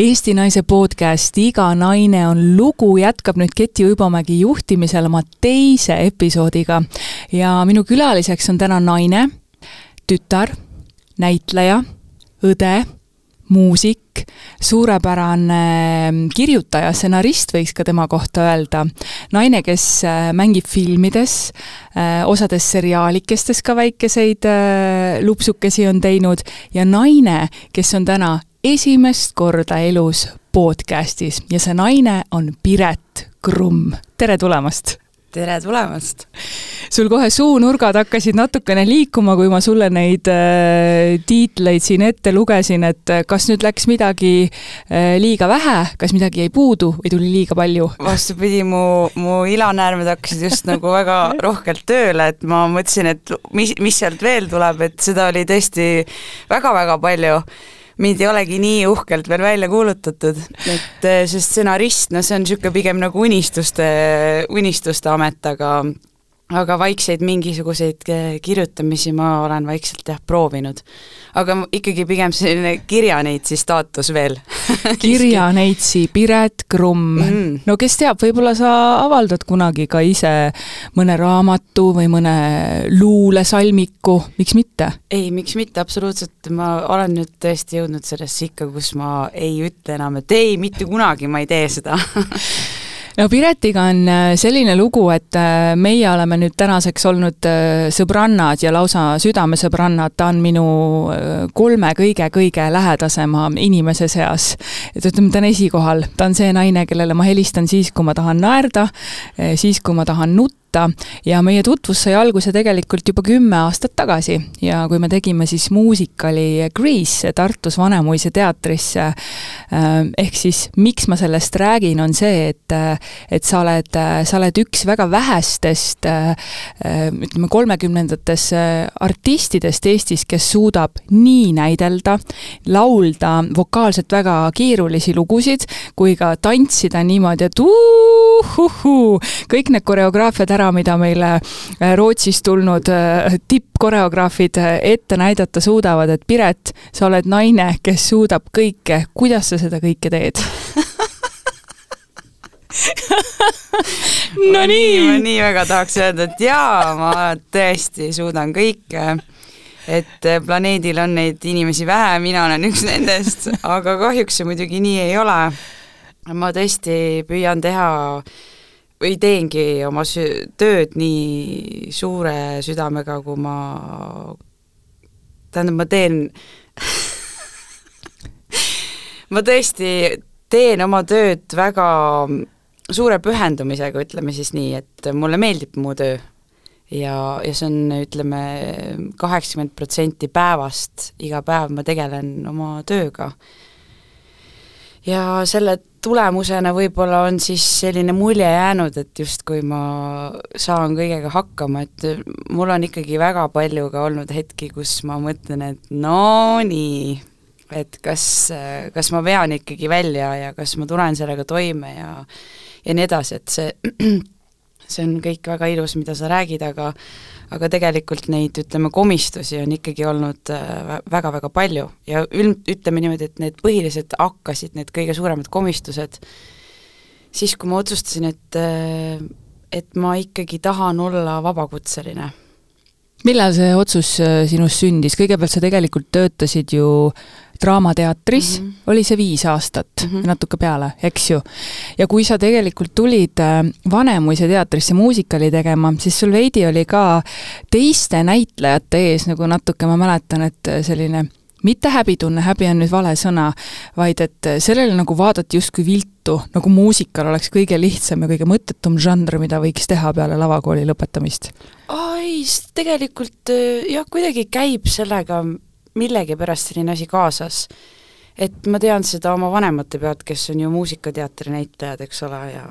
Eesti Naise podcast Iga naine on lugu jätkab nüüd Keti Uibomägi juhtimisel oma teise episoodiga ja minu külaliseks on täna naine, tütar, näitleja, õde, muusik, suurepärane kirjutaja, stsenarist võiks ka tema kohta öelda. naine, kes äh, mängib filmides, äh, osades seriaalikestes ka väikeseid äh, lupsukesi on teinud ja naine, kes on täna esimest korda elus podcastis ja see naine on Piret Krumm. tere tulemast! tere tulemast! sul kohe suunurgad hakkasid natukene liikuma, kui ma sulle neid äh, tiitleid siin ette lugesin, et äh, kas nüüd läks midagi äh, liiga vähe, kas midagi jäi puudu või tuli liiga palju? vastupidi, mu, mu ilanäärmed hakkasid just nagu väga rohkelt tööle, et ma mõtlesin, et mis, mis sealt veel tuleb, et seda oli tõesti väga-väga palju mind ei olegi nii uhkelt veel välja kuulutatud, et eh, see stsenarist, no see on niisugune pigem nagu unistuste, unistuste amet, aga aga vaikseid mingisuguseid kirjutamisi ma olen vaikselt jah proovinud. aga ikkagi pigem selline kirjaneitsi staatus veel. Kirjaneitsi, Piret Krumm. Mm.. no kes teab, võib-olla sa avaldad kunagi ka ise mõne raamatu või mõne luulesalmiku, miks mitte? ei, miks mitte, absoluutselt, ma olen nüüd tõesti jõudnud sellesse ikka, kus ma ei ütle enam, et ei, mitte kunagi ma ei tee seda no Piretiga on äh, selline lugu, et äh, meie oleme nüüd tänaseks olnud äh, sõbrannad ja lausa südamesõbrannad, ta on minu kolme kõige-kõige lähedasema inimese seas. et ütleme, ta on esikohal, ta on see naine, kellele ma helistan siis, kui ma tahan naerda, siis, kui ma tahan nutta, võtta ja meie tutvus sai alguse tegelikult juba kümme aastat tagasi. Ja kui me tegime siis muusikali Grease Tartus Vanemuise teatris, äh, ehk siis miks ma sellest räägin, on see, et et sa oled, sa oled üks väga vähestest äh, ütleme, kolmekümnendates äh, artistidest Eestis, kes suudab nii näidelda, laulda vokaalselt väga keerulisi lugusid, kui ka tantsida niimoodi, et uhuhuu, kõik need koreograafiad ära ära, mida meile äh, Rootsist tulnud äh, tippkoreograafid äh, ette näidata suudavad, et Piret, sa oled naine, kes suudab kõike, kuidas sa seda kõike teed no nii. ma nii väga tahaks öelda, et jaa, ma tõesti suudan kõike. et planeedil on neid inimesi vähe, mina olen üks nendest, aga kahjuks see muidugi nii ei ole. ma tõesti püüan teha äh, või teengi oma sü-, tööd nii suure südamega, kui ma, tähendab, ma teen ma tõesti teen oma tööd väga suure pühendumisega, ütleme siis nii, et mulle meeldib mu töö. ja, ja see on, ütleme, kaheksakümmend protsenti päevast, iga päev ma tegelen oma tööga ja selle tulemusena võib-olla on siis selline mulje jäänud, et justkui ma saan kõigega hakkama, et mul on ikkagi väga palju ka olnud hetki, kus ma mõtlen, et no nii, et kas, kas ma vean ikkagi välja ja kas ma tulen sellega toime ja ja nii edasi, et see, see on kõik väga ilus, mida sa räägid, aga aga tegelikult neid, ütleme, komistusi on ikkagi olnud väga-väga äh, palju ja ül-, ütleme niimoodi, et need põhilised hakkasid, need kõige suuremad komistused, siis kui ma otsustasin, et äh, et ma ikkagi tahan olla vabakutseline. Millal see otsus äh, sinus sündis, kõigepealt sa tegelikult töötasid ju Draamateatris mm -hmm. oli see viis aastat mm, -hmm. natuke peale, eks ju. ja kui sa tegelikult tulid äh, Vanemuise teatrisse muusikali tegema, siis sul veidi oli ka teiste näitlejate ees nagu natuke, ma mäletan, et äh, selline mitte häbitunne, häbi on nüüd vale sõna, vaid et äh, sellele nagu vaadati justkui viltu, nagu muusikal oleks kõige lihtsam ja kõige mõttetum žanr, mida võiks teha peale lavakooli lõpetamist. ei, tegelikult jah, kuidagi käib sellega millegipärast selline asi kaasas. et ma tean seda oma vanemate pealt, kes on ju muusikateatri näitlejad, eks ole, ja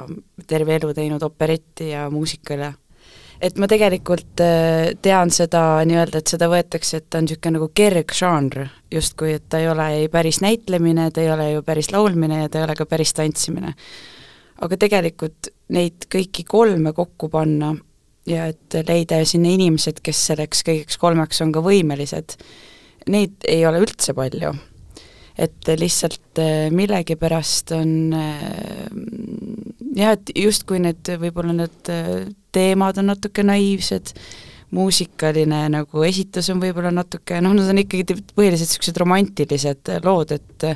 terve elu teinud operetti ja muusikale. Et ma tegelikult äh, tean seda nii-öelda, et seda võetakse, et ta on niisugune nagu kergžanr, justkui et ta ei ole ei päris näitlemine, ta ei ole ju päris laulmine ja ta ei ole ka päris tantsimine. aga tegelikult neid kõiki kolme kokku panna ja et leida sinna inimesed, kes selleks kõigeks kolmeks on ka võimelised, neid ei ole üldse palju. et lihtsalt millegipärast on jah, et justkui need, võib-olla need teemad on natuke naiivsed, muusikaline nagu esitus on võib-olla natuke, noh, nad on ikkagi põhiliselt niisugused romantilised lood, et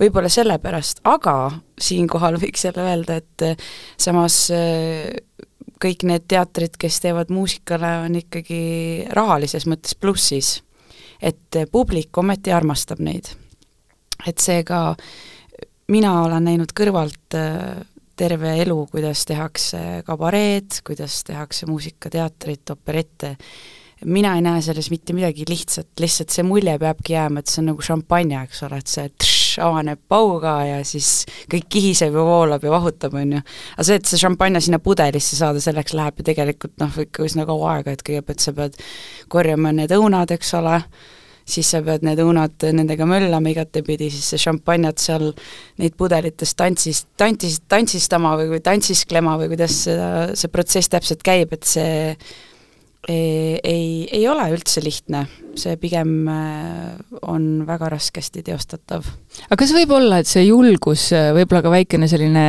võib-olla sellepärast, aga siinkohal võiks jälle öelda, et samas kõik need teatrid, kes teevad muusikale, on ikkagi rahalises mõttes plussis. et publik ometi armastab neid. et seega mina olen näinud kõrvalt terve elu, kuidas tehakse kabareed, kuidas tehakse muusikateatrit, operette, mina ei näe selles mitte midagi lihtsat, lihtsalt see mulje peabki jääma, et see on nagu šampanja, eks ole, et see tš, avaneb pauga ja siis kõik kihiseb ja voolab ja vahutab, on ju. aga see, et see šampanja sinna pudelisse saada, selleks läheb ju tegelikult noh, ikka üsna kaua aega, et kõigepealt sa pead korjama need õunad, eks ole, siis sa pead need õunad nendega möllama igatepidi, siis see šampanjat seal neid pudelites tantsis, tantsis, tantsistama või, või tantsisklema või kuidas seda, see protsess täpselt käib, et see ei, ei, ei ole üldse lihtne, see pigem äh, on väga raskesti teostatav. aga kas võib olla, et see julgus, äh, võib-olla ka väikene selline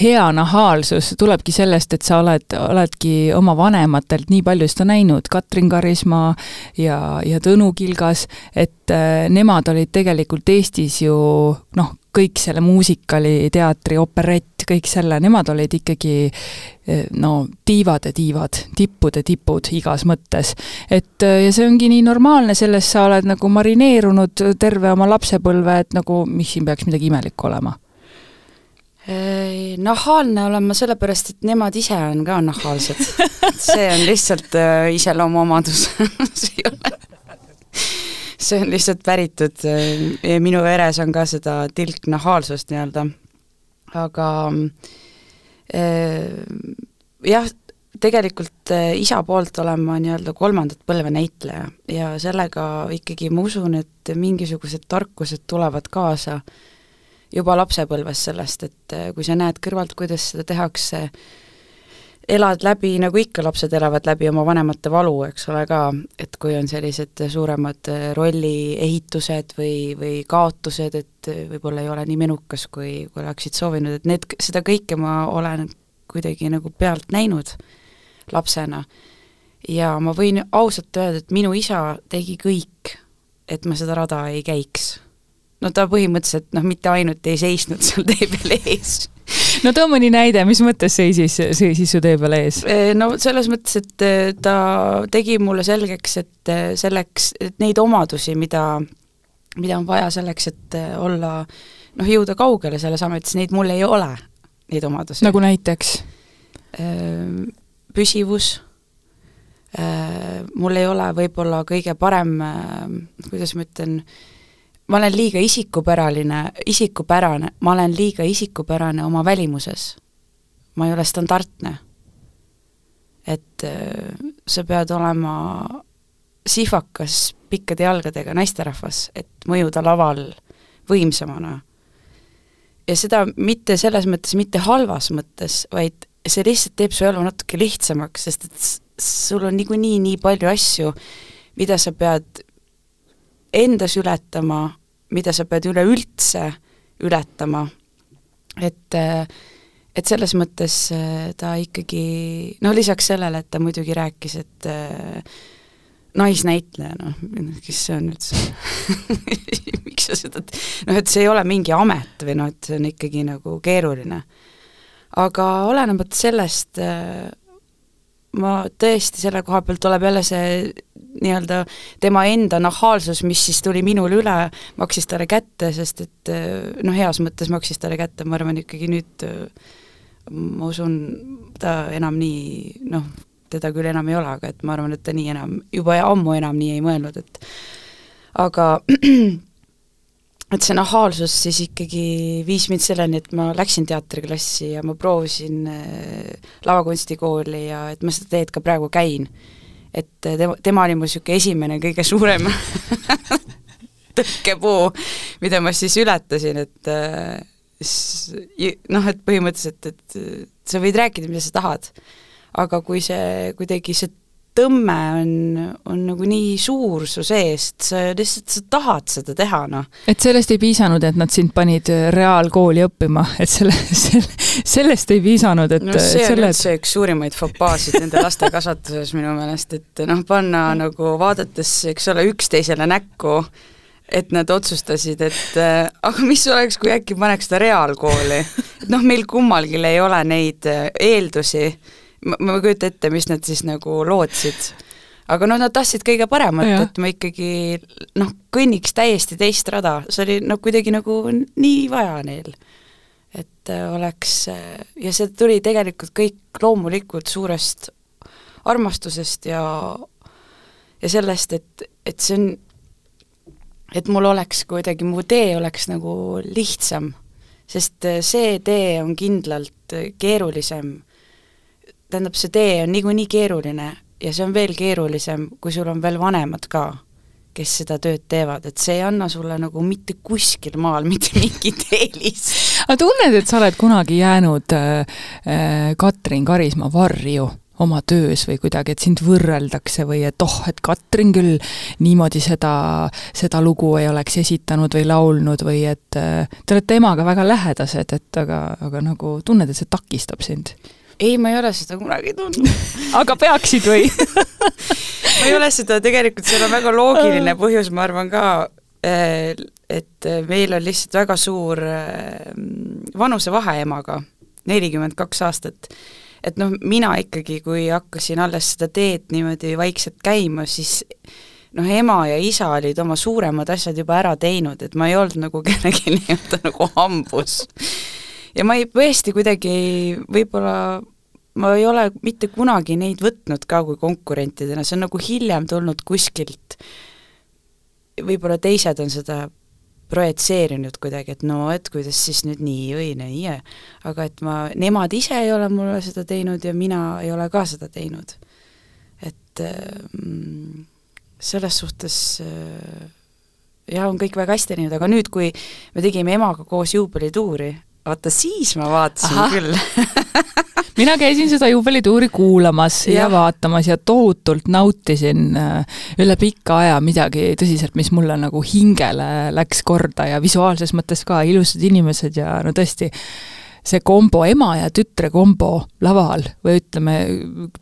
hea nahaalsus tulebki sellest, et sa oled, oledki oma vanematelt nii palju seda näinud, Katrin Karismaa ja, ja Tõnu Kilgas, et äh, nemad olid tegelikult Eestis ju noh, kõik selle muusikali, teatri, operett, kõik selle, nemad olid ikkagi eh, no tiivade tiivad, tippude tipud igas mõttes. et eh, ja see ongi nii normaalne, selles sa oled nagu marineerunud terve oma lapsepõlve, et nagu mis siin peaks midagi imelikku olema Nahaalne olen ma sellepärast, et nemad ise on ka nahaalsed. see on lihtsalt äh, iseloomuomadus see ei ole see on lihtsalt päritud, äh, minu veres on ka seda tilknahaalsust nii-öelda, aga äh, jah, tegelikult äh, isa poolt olen ma nii-öelda kolmandat põlve näitleja ja sellega ikkagi ma usun, et mingisugused tarkused tulevad kaasa juba lapsepõlves sellest, et kui sa näed kõrvalt, kuidas seda tehakse, elad läbi, nagu ikka lapsed elavad läbi oma vanemate valu, eks ole ka, et kui on sellised suuremad äh, rolliehitused või, või kaotused, et võib-olla ei ole nii menukas, kui, kui oleksid soovinud, et need, seda kõike ma olen kuidagi nagu pealt näinud lapsena. ja ma võin ausalt öelda, et minu isa tegi kõik, et ma seda rada ei käiks. no ta põhimõtteliselt noh, mitte ainult ei seisnud seal tee peal ees no too mõni näide, mis mõttes seisis, seisis su tee peal ees? no selles mõttes, et äh, ta tegi mulle selgeks, et äh, selleks, et neid omadusi, mida, mida on vaja selleks, et äh, olla noh, jõuda kaugele selles ametis, neid mul ei ole, neid omadusi. nagu näiteks? Püsivus, mul ei ole võib-olla kõige parem, kuidas ma ütlen, ma olen liiga isikupäraline, isikupärane, ma olen liiga isikupärane oma välimuses. ma ei ole standardne. et äh, sa pead olema sihvakas pikkade jalgadega naisterahvas, et mõjuda laval võimsamana. ja seda mitte selles mõttes, mitte halvas mõttes, vaid see lihtsalt teeb su elu natuke lihtsamaks, sest et sul on niikuinii nii palju asju, mida sa pead endas ületama, mida sa pead üleüldse ületama, et et selles mõttes äh, ta ikkagi, no lisaks sellele, et ta muidugi rääkis, et äh, naisnäitleja, noh, kes see on üldse miks sa seda, noh, et see ei ole mingi amet või noh, et see on ikkagi nagu keeruline. aga olenemata sellest äh, ma tõesti, selle koha pealt tuleb jälle see nii-öelda tema enda nahaalsus, mis siis tuli minul üle, maksis talle kätte, sest et noh, heas mõttes maksis talle kätte, ma arvan ikkagi nüüd ma usun, ta enam nii noh, teda küll enam ei ole, aga et ma arvan, et ta nii enam, juba ammu enam nii ei mõelnud, et aga et see nahaalsus siis ikkagi viis mind selleni, et ma läksin teatriklassi ja ma proovisin äh, lavakunstikooli ja et ma seda teed ka praegu käin. Et tema, tema oli mu niisugune esimene kõige suurem tõkkepuu, mida ma siis ületasin, et äh, noh, et põhimõtteliselt, et sa võid rääkida, mida sa tahad, aga kui see kuidagi, see tõmme on, on nagu nii suur su seest, sa lihtsalt, sa tahad seda teha, noh. et sellest ei piisanud, et nad sind panid reaalkooli õppima, et selle, selle, sellest ei piisanud, et no see on selle... üldse üks suurimaid fopaasid nende laste kasvatuses minu meelest, et noh, panna nagu vaadates, eks ole, üksteisele näkku, et nad otsustasid, et äh, aga mis oleks, kui äkki paneks ta reaalkooli. et noh, meil kummalgi ei ole neid äh, eeldusi ma, ma ei kujuta ette, mis nad siis nagu lootsid. aga noh, nad tahtsid kõige paremat, et ma ikkagi noh, kõnniks täiesti teist rada, see oli noh, kuidagi nagu nii vaja neil. et äh, oleks, äh, ja see tuli tegelikult kõik loomulikult suurest armastusest ja ja sellest, et, et see on, et mul oleks kuidagi, mu tee oleks nagu lihtsam, sest äh, see tee on kindlalt keerulisem tähendab, see tee on niikuinii keeruline ja see on veel keerulisem, kui sul on veel vanemad ka, kes seda tööd teevad, et see ei anna sulle nagu mitte kuskil maal mitte mingit eelist. aga tunned, et sa oled kunagi jäänud äh, äh, Katrin Karismaa varju? oma töös või kuidagi, et sind võrreldakse või et oh, et Katrin küll niimoodi seda, seda lugu ei oleks esitanud või laulnud või et äh, te olete emaga väga lähedased, et aga, aga nagu tunned, et see takistab sind? Ei, ma ei ole seda kunagi tundnud. Aga peaksid või? Ma ei ole seda, tegelikult seal on väga loogiline põhjus, ma arvan ka, eh, et meil on lihtsalt väga suur eh, vanusevahe emaga, nelikümmend kaks aastat. et noh, mina ikkagi, kui hakkasin alles seda teed niimoodi vaikselt käima, siis noh, ema ja isa olid oma suuremad asjad juba ära teinud, et ma ei olnud nagu kellelgi nii-öelda nagu hambus ja ma ei, tõesti kuidagi võib-olla ma ei ole mitte kunagi neid võtnud ka kui konkurentidena, see on nagu hiljem tulnud kuskilt, võib-olla teised on seda projitseerinud kuidagi, et no et kuidas siis nüüd nii või nii, aga et ma, nemad ise ei ole mulle seda teinud ja mina ei ole ka seda teinud. et mm, selles suhtes äh, jah, on kõik väga hästi läinud, aga nüüd, kui me tegime emaga koos juubelituuri, vaata siis ma vaatasin Aha. küll mina käisin seda juubelituuri kuulamas ja. ja vaatamas ja tohutult nautisin äh, üle pika aja midagi tõsiselt, mis mulle nagu hingele läks korda ja visuaalses mõttes ka ilusad inimesed ja no tõesti, see kombo, ema ja tütre kombo laval või ütleme,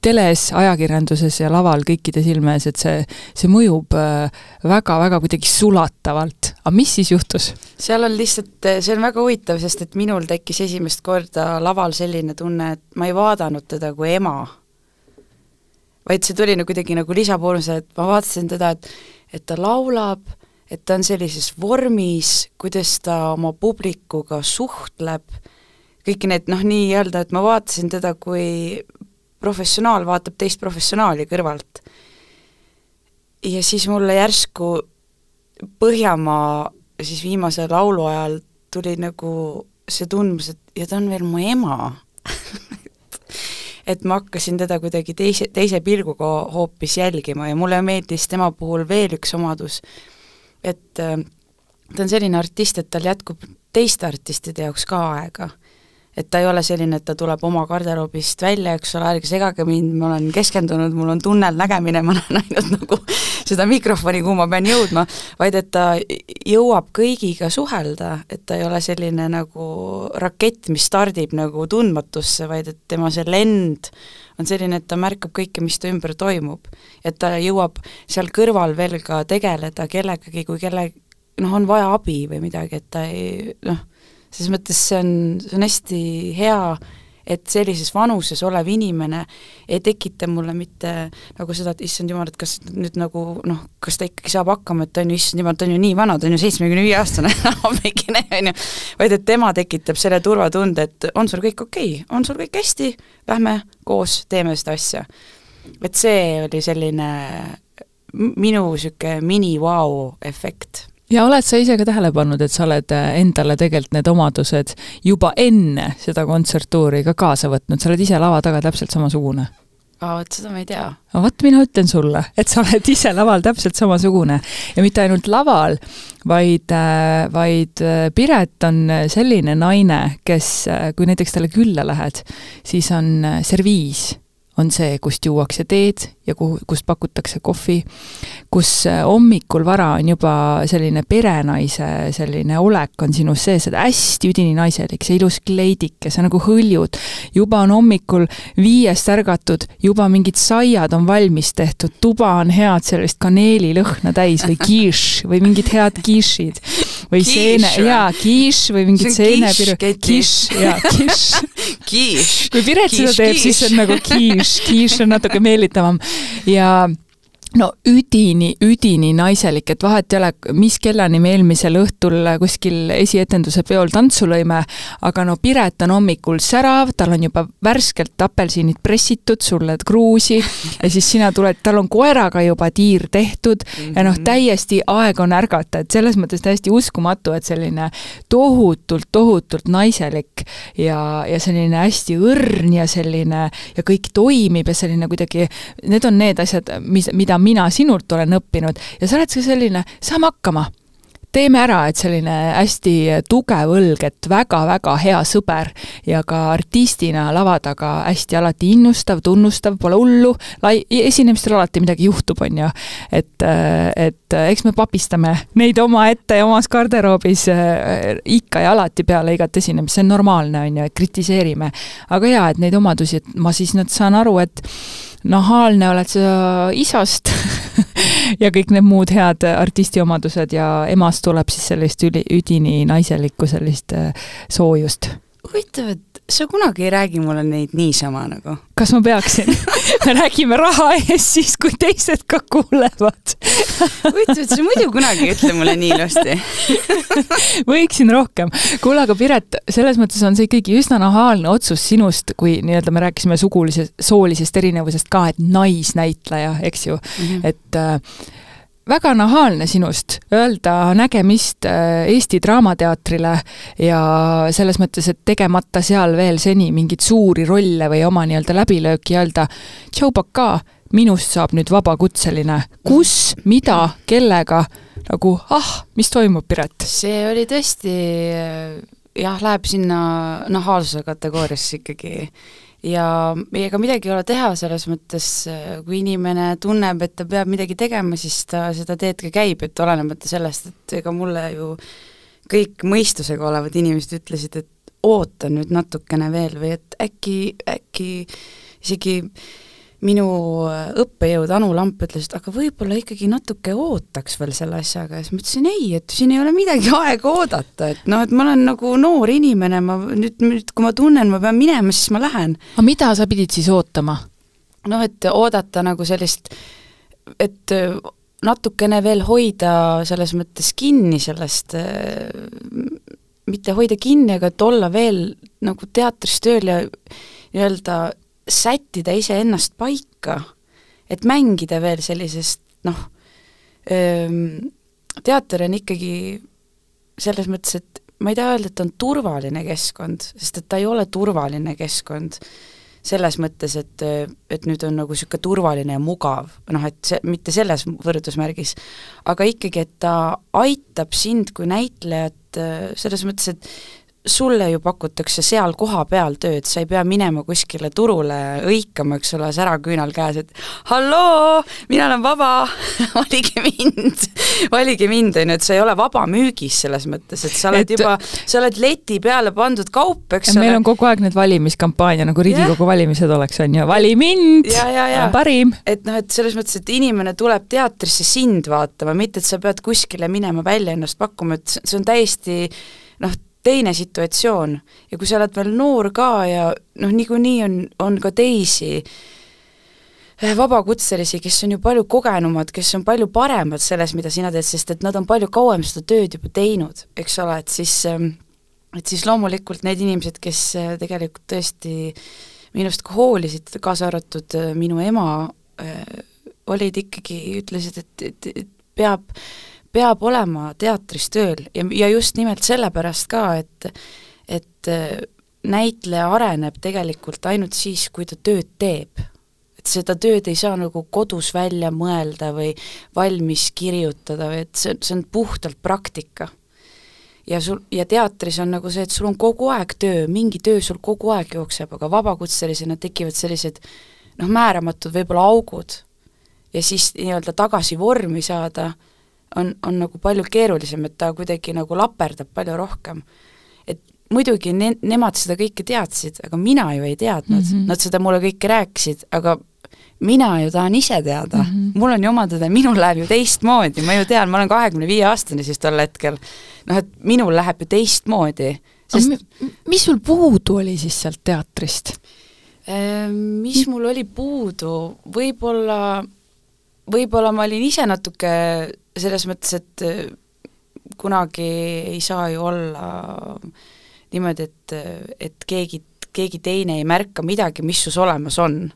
teles, ajakirjanduses ja laval kõikide silme ees, et see, see mõjub väga-väga äh, kuidagi sulatavalt. aga mis siis juhtus? seal on lihtsalt, see on väga huvitav, sest et minul tekkis esimest korda laval selline tunne, et ma ei vaadanud teda kui ema, vaid see tuli nagu kuidagi nagu lisaboonus, et ma vaatasin teda, et et ta laulab, et ta on sellises vormis, kuidas ta oma publikuga suhtleb kõiki need noh, nii-öelda, et ma vaatasin teda kui professionaal vaatab teist professionaali kõrvalt. ja siis mulle järsku Põhjamaa siis viimase laulu ajal tuli nagu see tundmus, et ja ta on veel mu ema et ma hakkasin teda kuidagi teise, teise pilguga hoopis jälgima ja mulle meeldis tema puhul veel üks omadus, et äh, ta on selline artist, et tal jätkub teiste artistide jaoks ka aega et ta ei ole selline, et ta tuleb oma garderoobist välja, eks ole, ärge segage mind, ma olen keskendunud, mul on tunnelnägemine, ma näen ainult nagu seda mikrofoni, kuhu ma pean jõudma, vaid et ta jõuab kõigiga suhelda, et ta ei ole selline nagu rakett, mis stardib nagu tundmatusse, vaid et tema see lend on selline, et ta märkab kõike, mis ta ümber toimub. et ta jõuab seal kõrval veel ka tegeleda kellegagi, kui kelle noh, on vaja abi või midagi, et ta ei noh, selles mõttes see on, see on hästi hea, et sellises vanuses olev inimene ei tekita mulle mitte nagu seda, et issand jumal, et kas nüüd nagu noh, kas ta ikkagi saab hakkama, et on ju, issand jumal, ta on ju nii vana, ta on ju seitsmekümne viie aastane ammikene, on ju, vaid et tema tekitab selle turvatunde, et on sul kõik okei okay,, on sul kõik hästi, lähme koos teeme seda asja. et see oli selline minu niisugune mini-vau efekt ja oled sa ise ka tähele pannud, et sa oled äh, endale tegelikult need omadused juba enne seda kontserttuuri ka kaasa võtnud, sa oled ise lava taga täpselt samasugune? aa, vot seda ma ei tea. no vot, mina ütlen sulle, et sa oled ise laval täpselt samasugune ja mitte ainult laval, vaid, äh, vaid äh, Piret on selline naine, kes, kui näiteks talle külla lähed, siis on serviis on see, kust juuakse teed ja kuhu, kust pakutakse kohvi, kus äh, hommikul vara on juba selline perenaise selline olek on sinus sees, et hästi üdini naiselik, see ilus kleidike, sa nagu hõljud, juba on hommikul viiest ärgatud, juba mingid saiad on valmis tehtud, tuba on head sellist kaneelilõhna täis või kiš või mingid head kišid või seene, jaa, kiš või mingid seenepiru, kiš, jaa, kiš kiis. kui Piret seda Kiš, teeb, siis see on nagu kiis, kiis on natuke meelitavam ja no üdini, üdini naiselik, et vahet ei ole, mis kellani me eelmisel õhtul kuskil esietenduse peol tantsu lõime, aga no Piret on hommikul särav, tal on juba värskelt apelsinid pressitud, sulle kruusi ja siis sina tuled, tal on koeraga juba tiir tehtud ja noh, täiesti aeg on ärgata, et selles mõttes täiesti uskumatu, et selline tohutult, tohutult naiselik ja, ja selline hästi õrn ja selline ja kõik toimib ja selline kuidagi, need on need asjad, mis, mida mina sinult olen õppinud ja sa oled ka selline, saame hakkama teeme ära, et selline hästi tugev õlg, et väga-väga hea sõber ja ka artistina lava taga hästi alati innustav, tunnustav, pole hullu, lai-, esinemistel alati midagi juhtub, on ju. et, et eks me papistame neid omaette ja omas garderoobis äh, ikka ja alati peale igat esinemist, see on normaalne, on ju, et kritiseerime. aga jaa, et neid omadusi, et ma siis nüüd saan aru, et nahaalne oled sa isast ja kõik need muud head artisti omadused ja emast tuleb siis sellist üli, üdini naiselikku sellist äh, soojust. huvitav, et sa kunagi ei räägi mulle neid niisama nagu. kas ma peaksin me räägime raha eest siis, kui teised ka kuulevad huvitav, et sa muidu kunagi ei ütle mulle nii ilusti. võiksin rohkem. kuule, aga Piret, selles mõttes on see ikkagi üsna nahaalne otsus sinust, kui nii-öelda me rääkisime sugulisest, soolisest erinevusest ka, et naisnäitleja, eks ju mm, -hmm. et äh, väga nahaalne sinust öelda nägemist äh, Eesti Draamateatrile ja selles mõttes, et tegemata seal veel seni mingeid suuri rolle või oma nii-öelda läbilööki öelda tšau-pakaa, minust saab nüüd vabakutseline. kus, mida, kellega, nagu ah, mis toimub, Piret? see oli tõesti jah, läheb sinna nahaalsuse kategooriasse ikkagi ja ega midagi ei ole teha, selles mõttes kui inimene tunneb, et ta peab midagi tegema, siis ta seda teed ka käib, et olenemata sellest, et ega mulle ju kõik mõistusega olevad inimesed ütlesid, et oota nüüd natukene veel või et äkki, äkki isegi minu õppejõud Anu Lamp ütles, et aga võib-olla ikkagi natuke ootaks veel selle asjaga ja siis ma ütlesin ei, et siin ei ole midagi aega oodata, et noh, et ma olen nagu noor inimene, ma nüüd, nüüd kui ma tunnen, ma pean minema, siis ma lähen. aga mida sa pidid siis ootama? noh, et oodata nagu sellist, et natukene veel hoida selles mõttes kinni sellest, mitte hoida kinni, aga et olla veel nagu teatris tööl ja nii-öelda sättida iseennast paika, et mängida veel sellisest noh, teater on ikkagi selles mõttes, et ma ei taha öelda, et ta on turvaline keskkond, sest et ta ei ole turvaline keskkond selles mõttes, et, et nüüd on nagu niisugune turvaline ja mugav, noh et see, mitte selles võrdusmärgis, aga ikkagi, et ta aitab sind kui näitlejat selles mõttes, et sulle ju pakutakse seal kohapeal tööd, sa ei pea minema kuskile turule hõikama, eks ole, säraküünal käes, et halloo, mina olen vaba valige mind, valige mind, on ju, et sa ei ole vabamüügis selles mõttes, et sa oled et... juba, sa oled leti peale pandud kaup, eks ole. meil on kogu aeg need valimiskampaania, nagu Riigikogu yeah. valimised oleks, on ju, vali mind, parim. et noh, et selles mõttes, et inimene tuleb teatrisse sind vaatama, mitte et sa pead kuskile minema välja ennast pakkuma, et see on täiesti noh, teine situatsioon. Ja kui sa oled veel noor ka ja noh, niikuinii on, on ka teisi eh, vabakutselisi, kes on ju palju kogenumad, kes on palju paremad selles, mida sina teed, sest et nad on palju kauem seda tööd juba teinud, eks ole, et siis ehm, et siis loomulikult need inimesed, kes eh, tegelikult tõesti minust ka hoolisid, kaasa arvatud eh, minu ema, olid ikkagi, ütlesid, et, et, et peab peab olema teatris tööl ja, ja just nimelt sellepärast ka, et et äh, näitleja areneb tegelikult ainult siis, kui ta tööd teeb. et seda tööd ei saa nagu kodus välja mõelda või valmis kirjutada või et see, see on puhtalt praktika. ja sul, ja teatris on nagu see, et sul on kogu aeg töö, mingi töö sul kogu aeg jookseb, aga vabakutselisena tekivad sellised noh, määramatud võib-olla augud ja siis nii-öelda tagasi vormi saada, on, on nagu palju keerulisem, et ta kuidagi nagu laperdab palju rohkem. et muidugi ne-, nemad seda kõike teadsid, aga mina ju ei teadnud mm, -hmm. nad seda mulle kõike rääkisid, aga mina ju tahan ise teada mm, -hmm. mul on ju oma tõde, minul läheb ju teistmoodi, ma ju tean, ma olen kahekümne viie aastane siis tol hetkel, noh et minul läheb ju teistmoodi, sest mis sul puudu oli siis sealt teatrist? Ehm, mis mul oli puudu, võib-olla, võib-olla ma olin ise natuke selles mõttes, et äh, kunagi ei saa ju olla niimoodi, et, et keegi, keegi teine ei märka midagi, mis sus olemas on.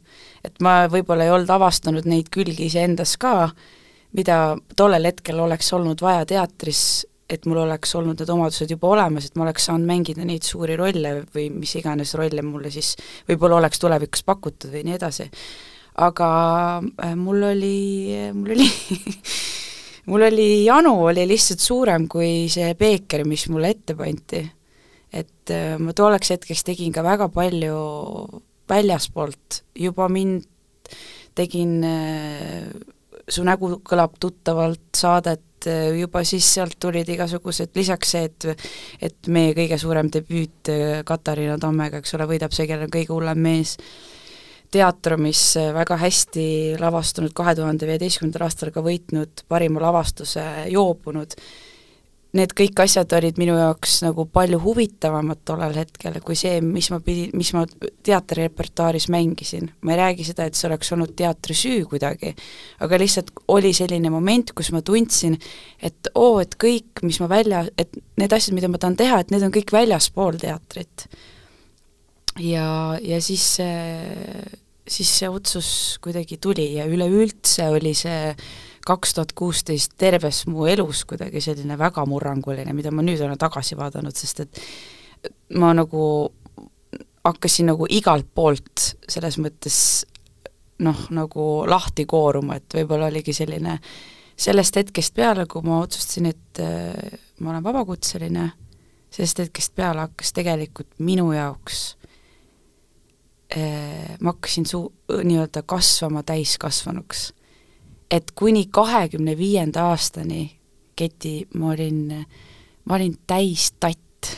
et ma võib-olla ei olnud avastanud neid külgi iseendas ka, mida tollel hetkel oleks olnud vaja teatris, et mul oleks olnud need omadused juba olemas, et ma oleks saanud mängida neid suuri rolle või mis iganes rolle mulle siis võib-olla oleks tulevikus pakutud või nii edasi. aga äh, mul oli, mul oli mul oli janu oli lihtsalt suurem kui see beeker, mis mulle ette pandi. et äh, ma tolleks hetkeks tegin ka väga palju väljaspoolt, juba mind tegin äh, Su nägu kõlab tuttavalt saadet, äh, juba siis sealt tulid igasugused, lisaks see, et et meie kõige suurem debüüt Katariina Tammega, eks ole, võidab see, kellel on kõige hullem mees, teater, mis väga hästi lavastunud, kahe tuhande viieteistkümnendal aastal ka võitnud parima lavastuse joobunud, need kõik asjad olid minu jaoks nagu palju huvitavamad tollel hetkel, kui see, mis ma pidin, mis ma teatrirepertuaaris mängisin. ma ei räägi seda, et see oleks olnud teatri süü kuidagi, aga lihtsalt oli selline moment, kus ma tundsin, et oo, et kõik, mis ma välja, et need asjad, mida ma tahan teha, et need on kõik väljaspool teatrit ja, ja siis see, siis see otsus kuidagi tuli ja üleüldse oli see kaks tuhat kuusteist terves mu elus kuidagi selline väga murranguline, mida ma nüüd olen tagasi vaadanud, sest et ma nagu hakkasin nagu igalt poolt selles mõttes noh, nagu lahti kooruma, et võib-olla oligi selline sellest hetkest peale, kui ma otsustasin, et äh, ma olen vabakutseline, sellest hetkest peale hakkas tegelikult minu jaoks ma hakkasin suu-, nii-öelda kasvama täiskasvanuks. et kuni kahekümne viienda aastani, Keti, ma olin, ma olin täis tatt.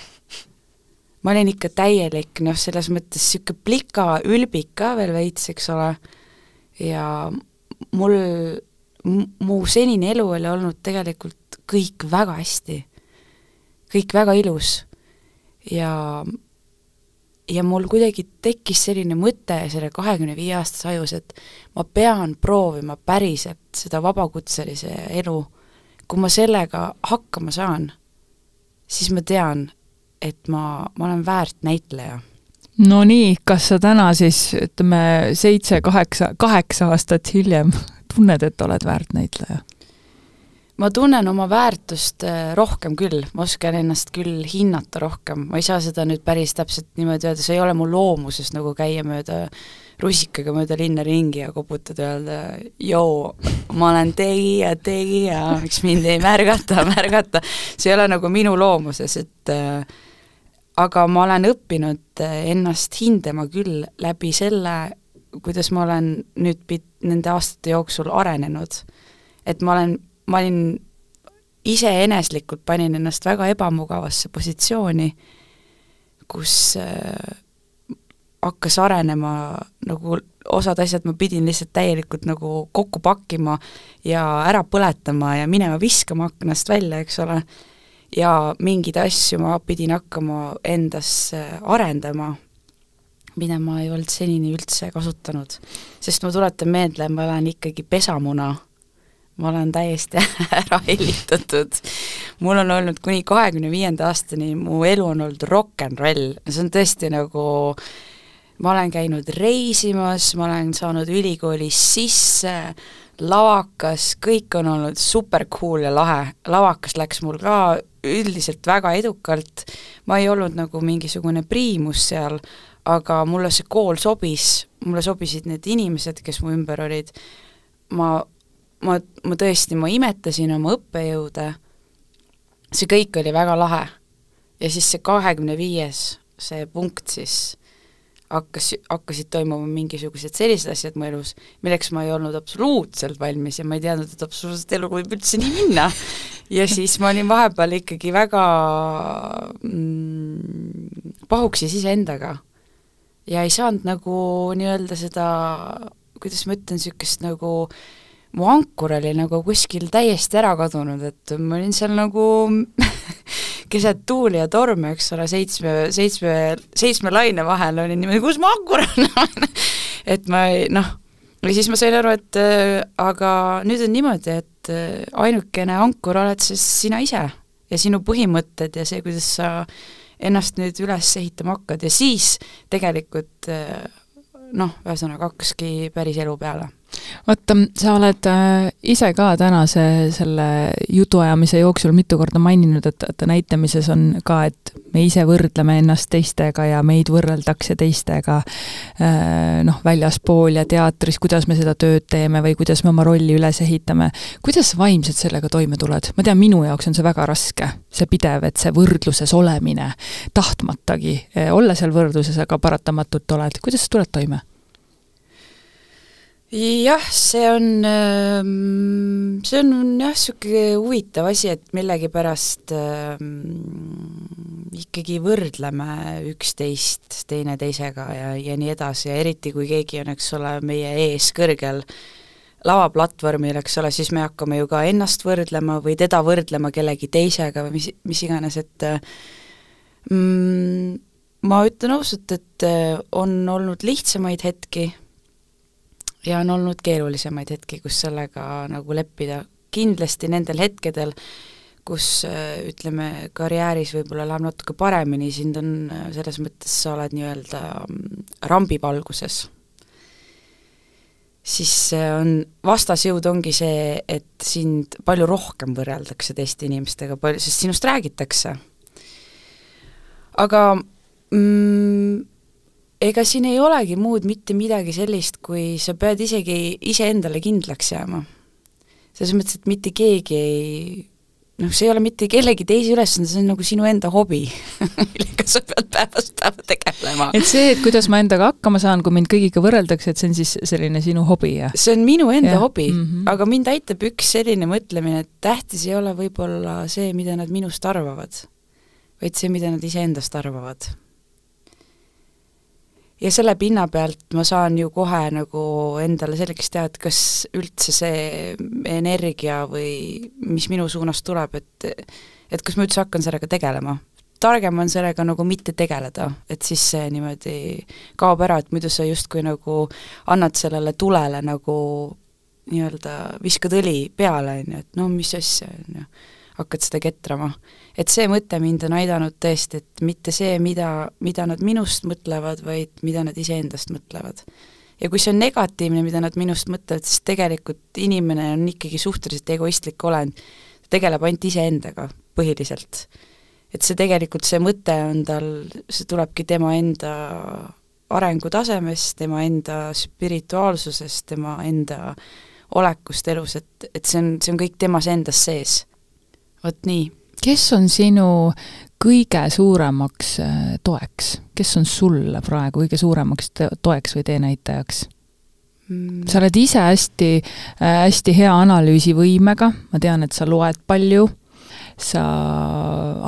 ma olin ikka täielik, noh, selles mõttes niisugune plika ülbik ka veel veits, eks ole, ja mul, mu senine elu oli olnud tegelikult kõik väga hästi. kõik väga ilus ja ja mul kuidagi tekkis selline mõte selle kahekümne viie aastase ajus, et ma pean proovima päriselt seda vabakutselise elu. kui ma sellega hakkama saan, siis ma tean, et ma, ma olen väärt näitleja. no nii, kas sa täna siis ütleme seitse, kaheksa, kaheksa aastat hiljem tunned, et oled väärt näitleja? Ma tunnen oma väärtust äh, rohkem küll, ma oskan ennast küll hinnata rohkem, ma ei saa seda nüüd päris täpselt niimoodi öelda, see ei ole mu loomuses nagu käia mööda rusikaga mööda linna ringi ja koputada öelda joo, ma olen tegija, tegija, miks mind ei märgata, märgata, see ei ole nagu minu loomuses, et äh, aga ma olen õppinud äh, ennast hindama küll läbi selle, kuidas ma olen nüüd pit-, nende aastate jooksul arenenud. et ma olen ma olin iseeneslikult panin ennast väga ebamugavasse positsiooni, kus äh, hakkas arenema nagu osad asjad ma pidin lihtsalt täielikult nagu kokku pakkima ja ära põletama ja minema viskama aknast välja, eks ole, ja mingeid asju ma pidin hakkama endas arendama, mida ma ei olnud senini üldse kasutanud. sest ma tuletan meelde, ma olen ikkagi pesamuna ma olen täiesti ära hellitatud. mul on olnud kuni kahekümne viienda aastani, mu elu on olnud rock n roll, see on tõesti nagu ma olen käinud reisimas, ma olen saanud ülikoolis sisse, lavakas, kõik on olnud super cool ja lahe, lavakas läks mul ka üldiselt väga edukalt, ma ei olnud nagu mingisugune priimus seal, aga mulle see kool sobis, mulle sobisid need inimesed, kes mu ümber olid, ma ma, ma tõesti, ma imetasin oma õppejõude, see kõik oli väga lahe. ja siis see kahekümne viies, see punkt siis hakkas, hakkasid toimuma mingisugused sellised asjad mu elus, milleks ma ei olnud absoluutselt valmis ja ma ei teadnud, et absoluutselt elu võib üldse nii minna. ja siis ma olin vahepeal ikkagi väga mm, pahuksis iseendaga. ja ei saanud nagu nii-öelda seda, kuidas ma ütlen, niisugust nagu mu ankur oli nagu kuskil täiesti ära kadunud, et ma olin seal nagu keset tuuli ja torme, eks ole, seitsme, seitsme, seitsme laine vahel olin niimoodi, kus mu ankur on? Et ma ei noh, ja siis ma sain aru, et äh, aga nüüd on niimoodi, et äh, ainukene ankur oled siis sina ise ja sinu põhimõtted ja see, kuidas sa ennast nüüd üles ehitama hakkad ja siis tegelikult äh, noh, ühesõnaga hakkaski päris elu peale vaata, sa oled äh, ise ka tänase selle jutuajamise jooksul mitu korda maininud, et, et näitamises on ka, et me ise võrdleme ennast teistega ja meid võrreldakse teistega äh, noh, väljaspool ja teatris, kuidas me seda tööd teeme või kuidas me oma rolli üles ehitame. kuidas sa vaimselt sellega toime tuled? ma tean, minu jaoks on see väga raske, see pidev, et see võrdluses olemine, tahtmatagi äh, olla seal võrdluses, aga paratamatult oled, kuidas sa tuled toime? Jah, see on, ähm, see on jah, niisugune huvitav asi, et millegipärast äh, ikkagi võrdleme üksteist teineteisega ja, ja nii edasi. Ja eriti, kui keegi on, eks ole, meie ees kõrgel lavaplatvormil, eks ole, siis me hakkame ju ka ennast võrdlema või teda võrdlema kellegi teisega või mis, mis iganes, et mm, ma ütlen ausalt, et äh, on olnud lihtsamaid hetki ja on olnud keerulisemaid hetki, kus sellega nagu leppida. kindlasti nendel hetkedel, kus ütleme, karjääris võib-olla läheb natuke paremini, sind on selles mõttes, sa oled nii-öelda mm, rambivalguses, siis on, vastasjõud ongi see, et sind palju rohkem võrreldakse teiste inimestega, palju, sest sinust räägitakse. aga mm, ega siin ei olegi muud mitte midagi sellist, kui sa pead isegi iseendale kindlaks jääma. selles mõttes, et mitte keegi ei noh, see ei ole mitte kellegi teise ülesanne, see on nagu sinu enda hobi millega sa pead päevast päeva tegelema. et see, et kuidas ma endaga hakkama saan, kui mind kõigiga võrreldakse, et see on siis selline sinu hobi, jah? see on minu enda ja. hobi mm, -hmm. aga mind aitab üks selline mõtlemine, et tähtis ei ole võib-olla see, mida nad minust arvavad, vaid see, mida nad iseendast arvavad ja selle pinna pealt ma saan ju kohe nagu endale selgeks teha, et kas üldse see energia või mis minu suunas tuleb, et et kas ma üldse hakkan sellega tegelema. targem on sellega nagu mitte tegeleda, et siis see niimoodi kaob ära, et muidu sa justkui nagu annad sellele tulele nagu nii-öelda viskad õli peale, on ju, et no mis asja, on ju hakkad seda ketrama. et see mõte mind on aidanud tõesti, et mitte see, mida, mida nad minust mõtlevad, vaid mida nad iseendast mõtlevad. ja kui see on negatiivne, mida nad minust mõtlevad, siis tegelikult inimene on ikkagi suhteliselt egoistlik olend, tegeleb ainult iseendaga põhiliselt. et see tegelikult, see mõte on tal, see tulebki tema enda arengutasemest, tema enda spirituaalsusest, tema enda olekust elus, et, et see on, see on kõik temas endas sees vot nii. kes on sinu kõige suuremaks äh, toeks, kes on sulle praegu kõige suuremaks toeks või teenäitajaks mm.? sa oled ise hästi, äh, hästi hea analüüsivõimega, ma tean, et sa loed palju, sa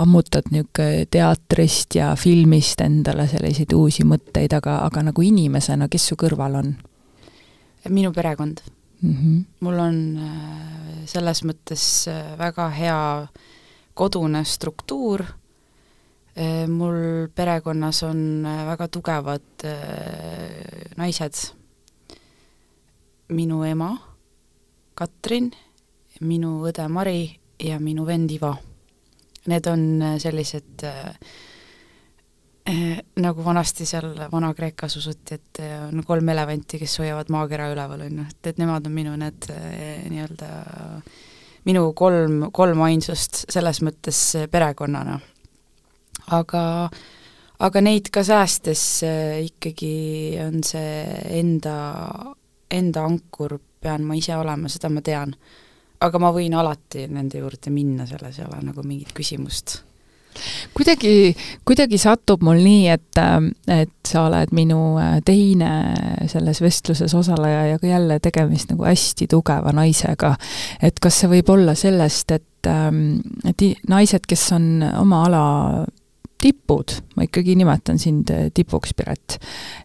ammutad niisugune teatrist ja filmist endale selliseid uusi mõtteid, aga, aga nagu inimesena, kes su kõrval on? minu perekond mm. -hmm. mul on äh, selles mõttes äh, väga hea kodune struktuur, äh, mul perekonnas on väga tugevad naised, minu ema Katrin, minu õde Mari ja minu vend Ivo. Need on sellised äh, nagu vanasti seal Vana-Kreekas usuti, et eh, on kolm elevanti, kes hoiavad maakera üleval, on ju, et, et nemad on minu need eh, nii-öelda, minu kolm, kolm ainsust selles mõttes perekonnana. aga, aga neid ka säästes ikkagi on see enda, enda ankur, pean ma ise olema, seda ma tean. aga ma võin alati nende juurde minna, selles ei ole nagu mingit küsimust kuidagi, kuidagi satub mul nii, et, et sa oled minu äh, teine selles vestluses osaleja ja ka jälle tegemist nagu hästi tugeva naisega. et kas see võib olla sellest, et, ähm, et naised, kes on oma ala tipud, ma ikkagi nimetan sind äh, tipuks, Piret.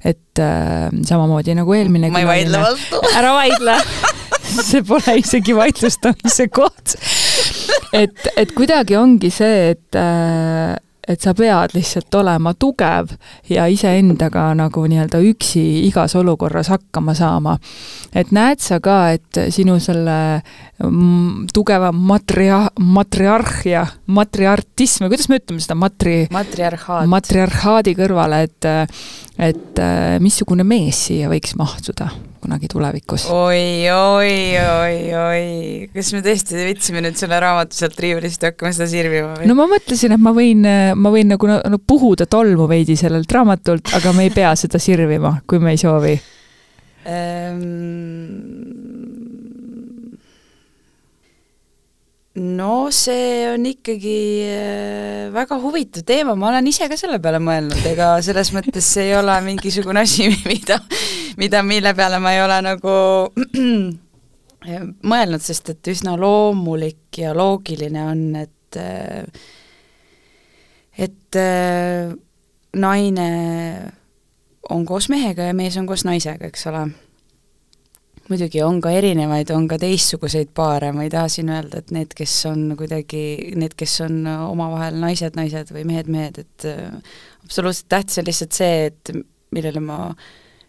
et äh, samamoodi nagu eelmine ma ei vaidle vastu. ära vaidle see pole isegi vaidlustamise koht. et, et kuidagi ongi see, et äh, et sa pead lihtsalt olema tugev ja iseendaga nagu nii-öelda üksi igas olukorras hakkama saama. et näed sa ka, et sinu selle mm, tugeva matria-, matriarhia, matriartism või kuidas me ütleme seda, matri-? matriarhaat. matriarhaadi kõrvale, et et missugune mees siia võiks mahtuda? kunagi tulevikus. oi, oi, oi, oi, kas me tõesti võtsime nüüd selle raamatu sealt riiulist ja hakkame seda sirvima või? no ma mõtlesin, et ma võin, ma võin nagu no, puhuda tolmu veidi sellelt raamatult, aga me ei pea seda sirvima, kui me ei soovi no see on ikkagi äh, väga huvitav teema, ma olen ise ka selle peale mõelnud, ega selles mõttes see ei ole mingisugune asi, mida, mida, mille peale ma ei ole nagu mõelnud, sest et üsna loomulik ja loogiline on, et äh, et äh, naine on koos mehega ja mees on koos naisega, eks ole muidugi on ka erinevaid, on ka teistsuguseid paare, ma ei taha siin öelda, et need, kes on kuidagi, need, kes on omavahel naised, naised või mehed, mehed, et äh, absoluutselt tähtis on lihtsalt see, et millele ma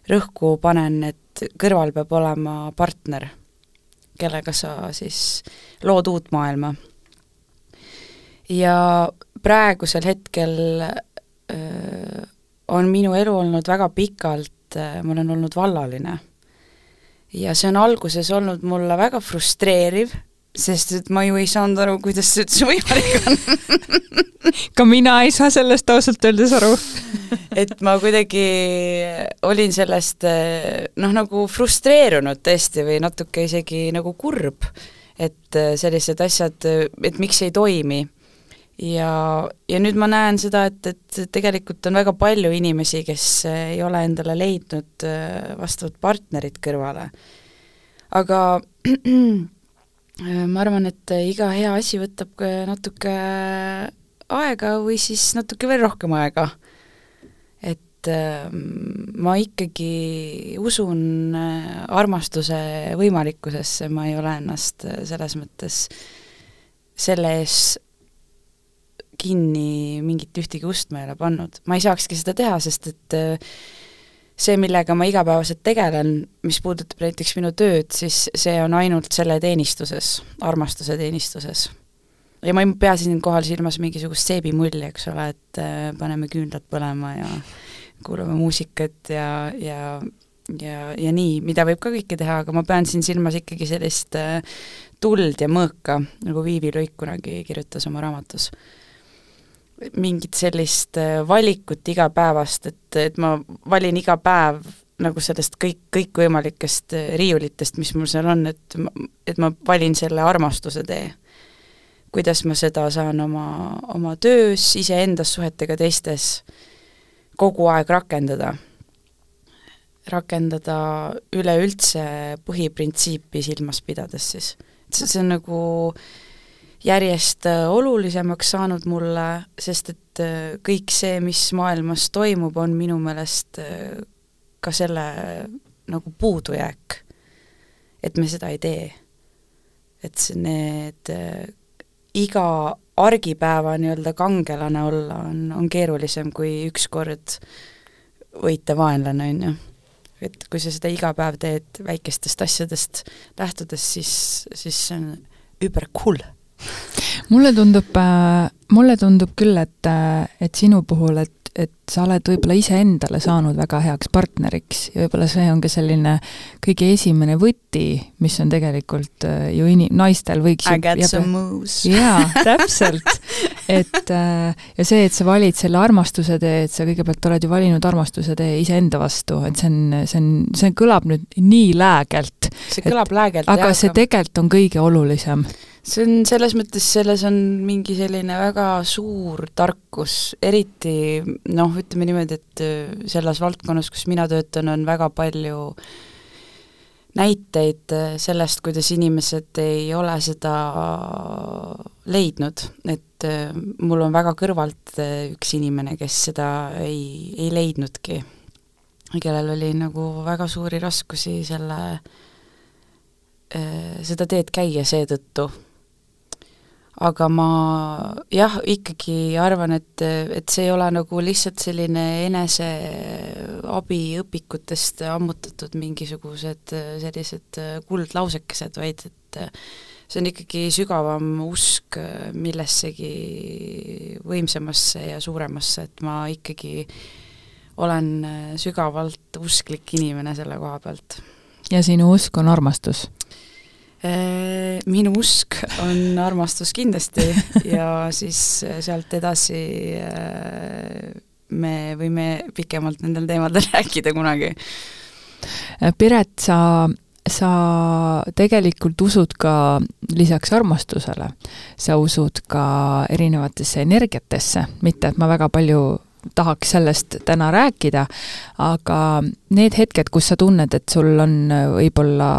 rõhku panen, et kõrval peab olema partner, kellega sa siis lood uut maailma. ja praegusel hetkel öö, äh, on minu elu olnud väga pikalt, äh, ma olen olnud vallaline ja see on alguses olnud mulle väga frustreeriv, sest et ma ju ei saanud aru, kuidas see üldse võimalik on. Ka mina ei saa sellest ausalt öeldes aru. Et ma kuidagi olin sellest noh, nagu frustreerunud tõesti või natuke isegi nagu kurb, et sellised asjad, et miks ei toimi ja, ja nüüd ma näen seda, et, et tegelikult on väga palju inimesi, kes ei ole endale leidnud äh, vastavat partnerit kõrvale. aga ma arvan, et iga hea asi võtab natuke aega või siis natuke veel rohkem aega. et äh, ma ikkagi usun äh, armastuse võimalikkusesse, ma ei ole ennast selles mõttes selle ees kinni mingit ühtegi ust ma ei ole pannud. ma ei saakski seda teha, sest et äh, see, millega ma igapäevaselt tegelen, mis puudutab näiteks minu tööd, siis see on ainult selle teenistuses, armastuse teenistuses. ja ma ei pea siinkohal silmas mingisugust seebimulli, eks ole, et äh, paneme küünlad põlema ja kuulame muusikat ja, ja ja, ja nii, mida võib ka kõike teha, aga ma pean siin silmas ikkagi sellist äh, tuld ja mõõka, nagu Viivi Luik kunagi kirjutas oma raamatus mingit sellist äh, valikut igapäevast, et, et ma valin iga päev nagu sellest kõik, kõikvõimalikest äh, riiulitest, mis mul seal on, et et ma valin selle armastuse tee. kuidas ma seda saan oma, oma töös, iseendas, suhetega teistes kogu aeg rakendada. rakendada üleüldse põhiprintsiipi silmas pidades siis. see on nagu äh, järjest äh, olulisemaks saanud mulle, sest et äh, kõik see, mis maailmas toimub, on minu meelest äh, ka selle nagu puudujääk. et me seda ei tee. et see, need iga argipäeva nii-öelda kangelane olla on, on keerulisem kui ükskord võita vaenlane, on ju. et kui sa seda iga päev teed väikestest asjadest lähtudes, siis, siis see on über cool mulle tundub, äh, mulle tundub küll, et, äh, et sinu puhul, et, et sa oled võib-olla iseendale saanud väga heaks partneriks ja võib-olla see on ka selline kõige esimene võti, mis on tegelikult äh, ju inim-, naistel võiks I got some moves. jaa, täpselt. et ja see, et sa valid selle armastuse tee, et sa kõigepealt oled ju valinud armastuse tee iseenda vastu, et see on, see on, see kõlab nüüd nii läägelt. see kõlab läägelt, aga jah, see tegelikult on kõige olulisem see on selles mõttes, selles on mingi selline väga suur tarkus, eriti noh, ütleme niimoodi, et äh, selles valdkonnas, kus mina töötan, on väga palju näiteid äh, sellest, kuidas inimesed ei ole seda leidnud, et äh, mul on väga kõrvalt üks inimene, kes seda ei, ei leidnudki, kellel oli nagu väga suuri raskusi selle, seda teed käia seetõttu aga ma jah, ikkagi arvan, et, et see ei ole nagu lihtsalt selline eneseabiõpikutest ammutatud mingisugused sellised kuldlausekesed, vaid et see on ikkagi sügavam usk millessegi võimsamasse ja suuremasse, et ma ikkagi olen sügavalt usklik inimene selle koha pealt. ja sinu usk on armastus? Äh, minu usk on armastus kindlasti ja siis äh, sealt edasi äh, me võime pikemalt nendel teemadel rääkida kunagi. Piret, sa, sa tegelikult usud ka lisaks armastusele, sa usud ka erinevatesse energiatesse, mitte et ma väga palju tahaks sellest täna rääkida, aga need hetked, kus sa tunned, et sul on äh, võib-olla,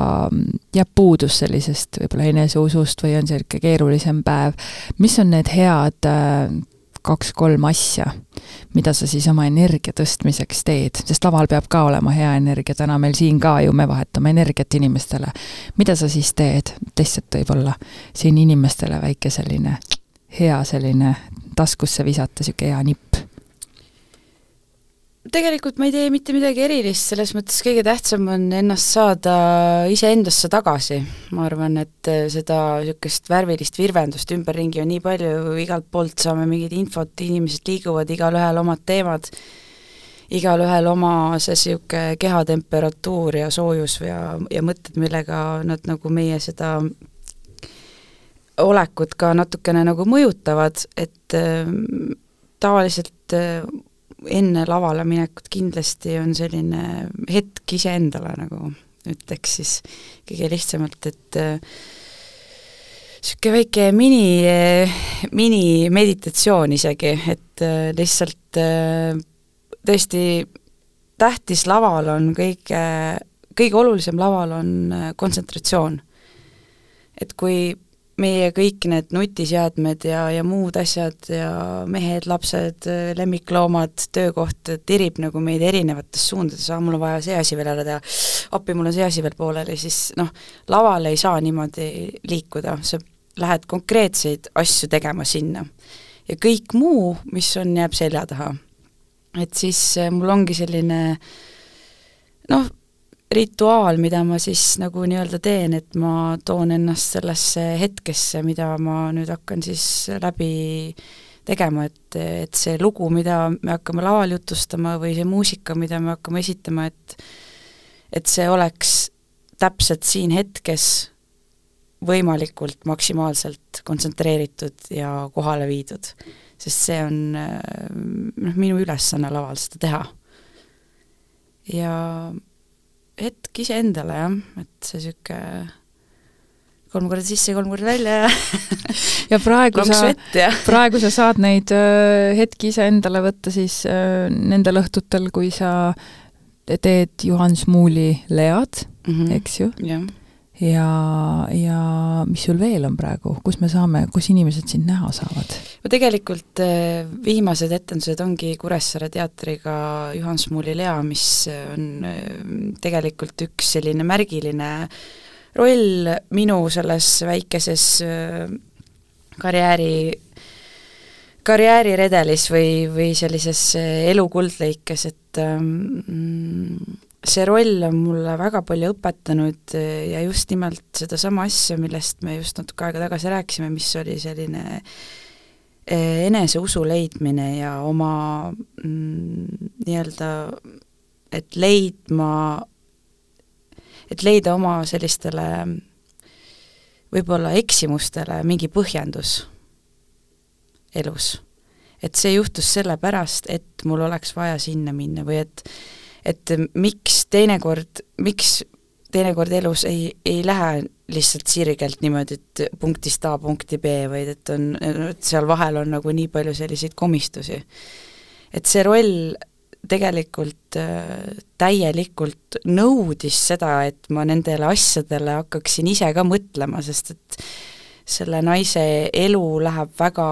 jääb puudus sellisest võib-olla eneseusust või on niisugune keerulisem päev, mis on need head äh, kaks-kolm asja, mida sa siis oma energia tõstmiseks teed, sest laval peab ka olema hea energia, täna meil siin ka ju me vahetame energiat inimestele. mida sa siis teed, lihtsalt võib-olla siin inimestele väike selline hea selline taskusse visata, niisugune hea nipp tegelikult ma ei tee mitte midagi erilist, selles mõttes kõige tähtsam on ennast saada iseendasse tagasi. ma arvan, et äh, seda niisugust värvilist virvendust ümberringi on nii palju, igalt poolt saame mingit infot, inimesed liiguvad, igalühel omad teemad, igalühel oma see niisugune kehatemperatuur ja soojus ja, ja mõtted, millega nad nagu meie seda olekut ka natukene nagu mõjutavad, et äh, tavaliselt äh, enne lavale minekut kindlasti on selline hetk iseendale, nagu ütleks siis kõige lihtsamalt, et niisugune äh, väike mini, minimeditatsioon isegi, et äh, lihtsalt äh, tõesti tähtis laval on kõige, kõige olulisem laval on kontsentratsioon. et kui meie kõik need nutiseadmed ja, ja muud asjad ja mehed, lapsed, lemmikloomad, töökoht tirib nagu meid erinevates suundades, aa, mul on vaja see asi veel ära teha, appi, mul on see asi veel pooleli, siis noh, laval ei saa niimoodi liikuda, sa lähed konkreetseid asju tegema sinna. ja kõik muu, mis on, jääb selja taha. et siis eh, mul ongi selline noh, rituaal, mida ma siis nagu nii-öelda teen, et ma toon ennast sellesse hetkesse, mida ma nüüd hakkan siis läbi tegema, et, et see lugu, mida me hakkame laval jutustama või see muusika, mida me hakkame esitama, et et see oleks täpselt siin hetkes võimalikult maksimaalselt kontsentreeritud ja kohale viidud. sest see on noh, minu ülesanne laval seda teha. ja hetk iseendale jah, et see niisugune kolm korda sisse, kolm korda välja ja ja praegu sa, praegu sa saad neid äh, hetki iseendale võtta siis äh, nendel õhtutel, kui sa teed Juhan Smuuli lead mm, -hmm. eks ju? Ja, ja mis sul veel on praegu, kus me saame, kus inimesed sind näha saavad? no tegelikult eh, viimased etendused ongi Kuressaare teatriga Juhan Smuuli Lea, mis on eh, tegelikult üks selline märgiline roll minu selles väikeses eh, karjääri karjääriredelis või, või sellises elu kuldlõikes, et mm, see roll on mulle väga palju õpetanud eh, ja just nimelt sedasama asja, millest me just natuke aega tagasi rääkisime, mis oli selline eh, eneseusu leidmine ja oma mm, nii-öelda, et leidma, et leida oma sellistele võib-olla eksimustele mingi põhjendus. elus. et see juhtus sellepärast, et mul oleks vaja sinna minna või et et miks teinekord, miks teinekord elus ei, ei lähe lihtsalt sirgelt niimoodi, et punktist A punkti B, vaid et on, et seal vahel on nagu nii palju selliseid komistusi. et see roll tegelikult äh, täielikult nõudis seda, et ma nendele asjadele hakkaksin ise ka mõtlema, sest et selle naise elu läheb väga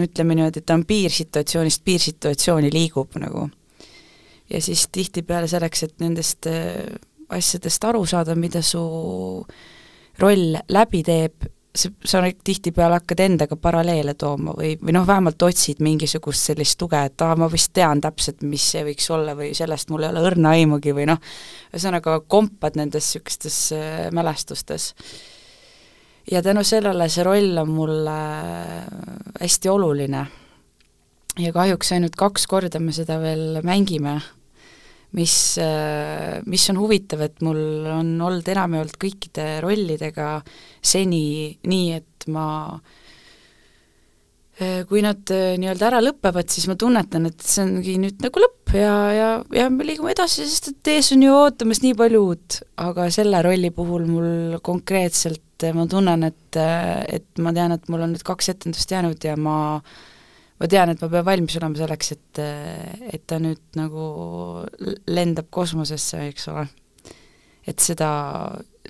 ütleme niimoodi, et ta on piirsituatsioonist piirsituatsiooni liigub nagu. Ja siis tihtipeale selleks, et nendest äh, asjadest aru saada, mida su roll läbi teeb, sa, sa tihtipeale hakkad endaga paralleele tooma või, või noh, vähemalt otsid mingisugust sellist tuge, et aa, ma vist tean täpselt, mis see võiks olla või sellest mul ei ole õrna aimugi või noh, ühesõnaga kompad nendes niisugustes äh, mälestustes. ja tänu sellele see roll on mulle hästi oluline. Ja kahjuks ainult kaks korda me seda veel mängime mis, mis on huvitav, et mul on olnud enamjaolt kõikide rollidega seni nii, et ma kui nad äh, nii-öelda ära lõpevad, siis ma tunnetan, et see ongi nüüd nagu lõpp ja, ja, ja me liigume edasi, sest et ees on ju ootamas nii palju uut, aga selle rolli puhul mul konkreetselt ma tunnen, et, et ma tean, et mul on nüüd kaks etendust jäänud ja ma äh, ma tean, et ma pean valmis olema selleks, et, et ta nüüd nagu lendab kosmosesse, eks ole. et seda,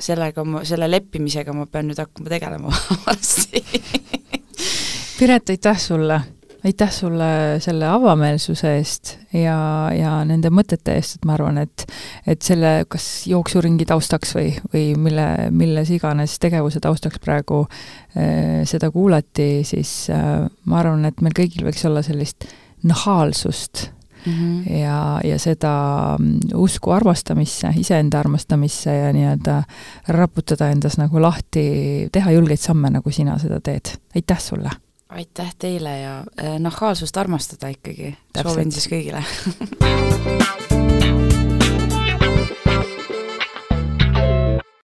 sellega ma, selle leppimisega ma pean nüüd hakkama tegelema varsti Piret, aitäh sulle! Aitäh sulle selle avameelsuse eest ja, ja nende mõtete eest, et ma arvan, et et selle kas jooksuringi taustaks või, või mille, milles iganes tegevuse taustaks praegu äh, seda kuulati, siis äh, ma arvan, et meil kõigil võiks olla sellist nahaalsust Mm -hmm. ja, ja seda mm, usku armastamisse, iseenda armastamisse ja nii-öelda raputada endas nagu lahti, teha julgeid samme, nagu sina seda teed. aitäh sulle! Aitäh teile ja äh, nahaalsust armastada ikkagi, soovin siis kõigile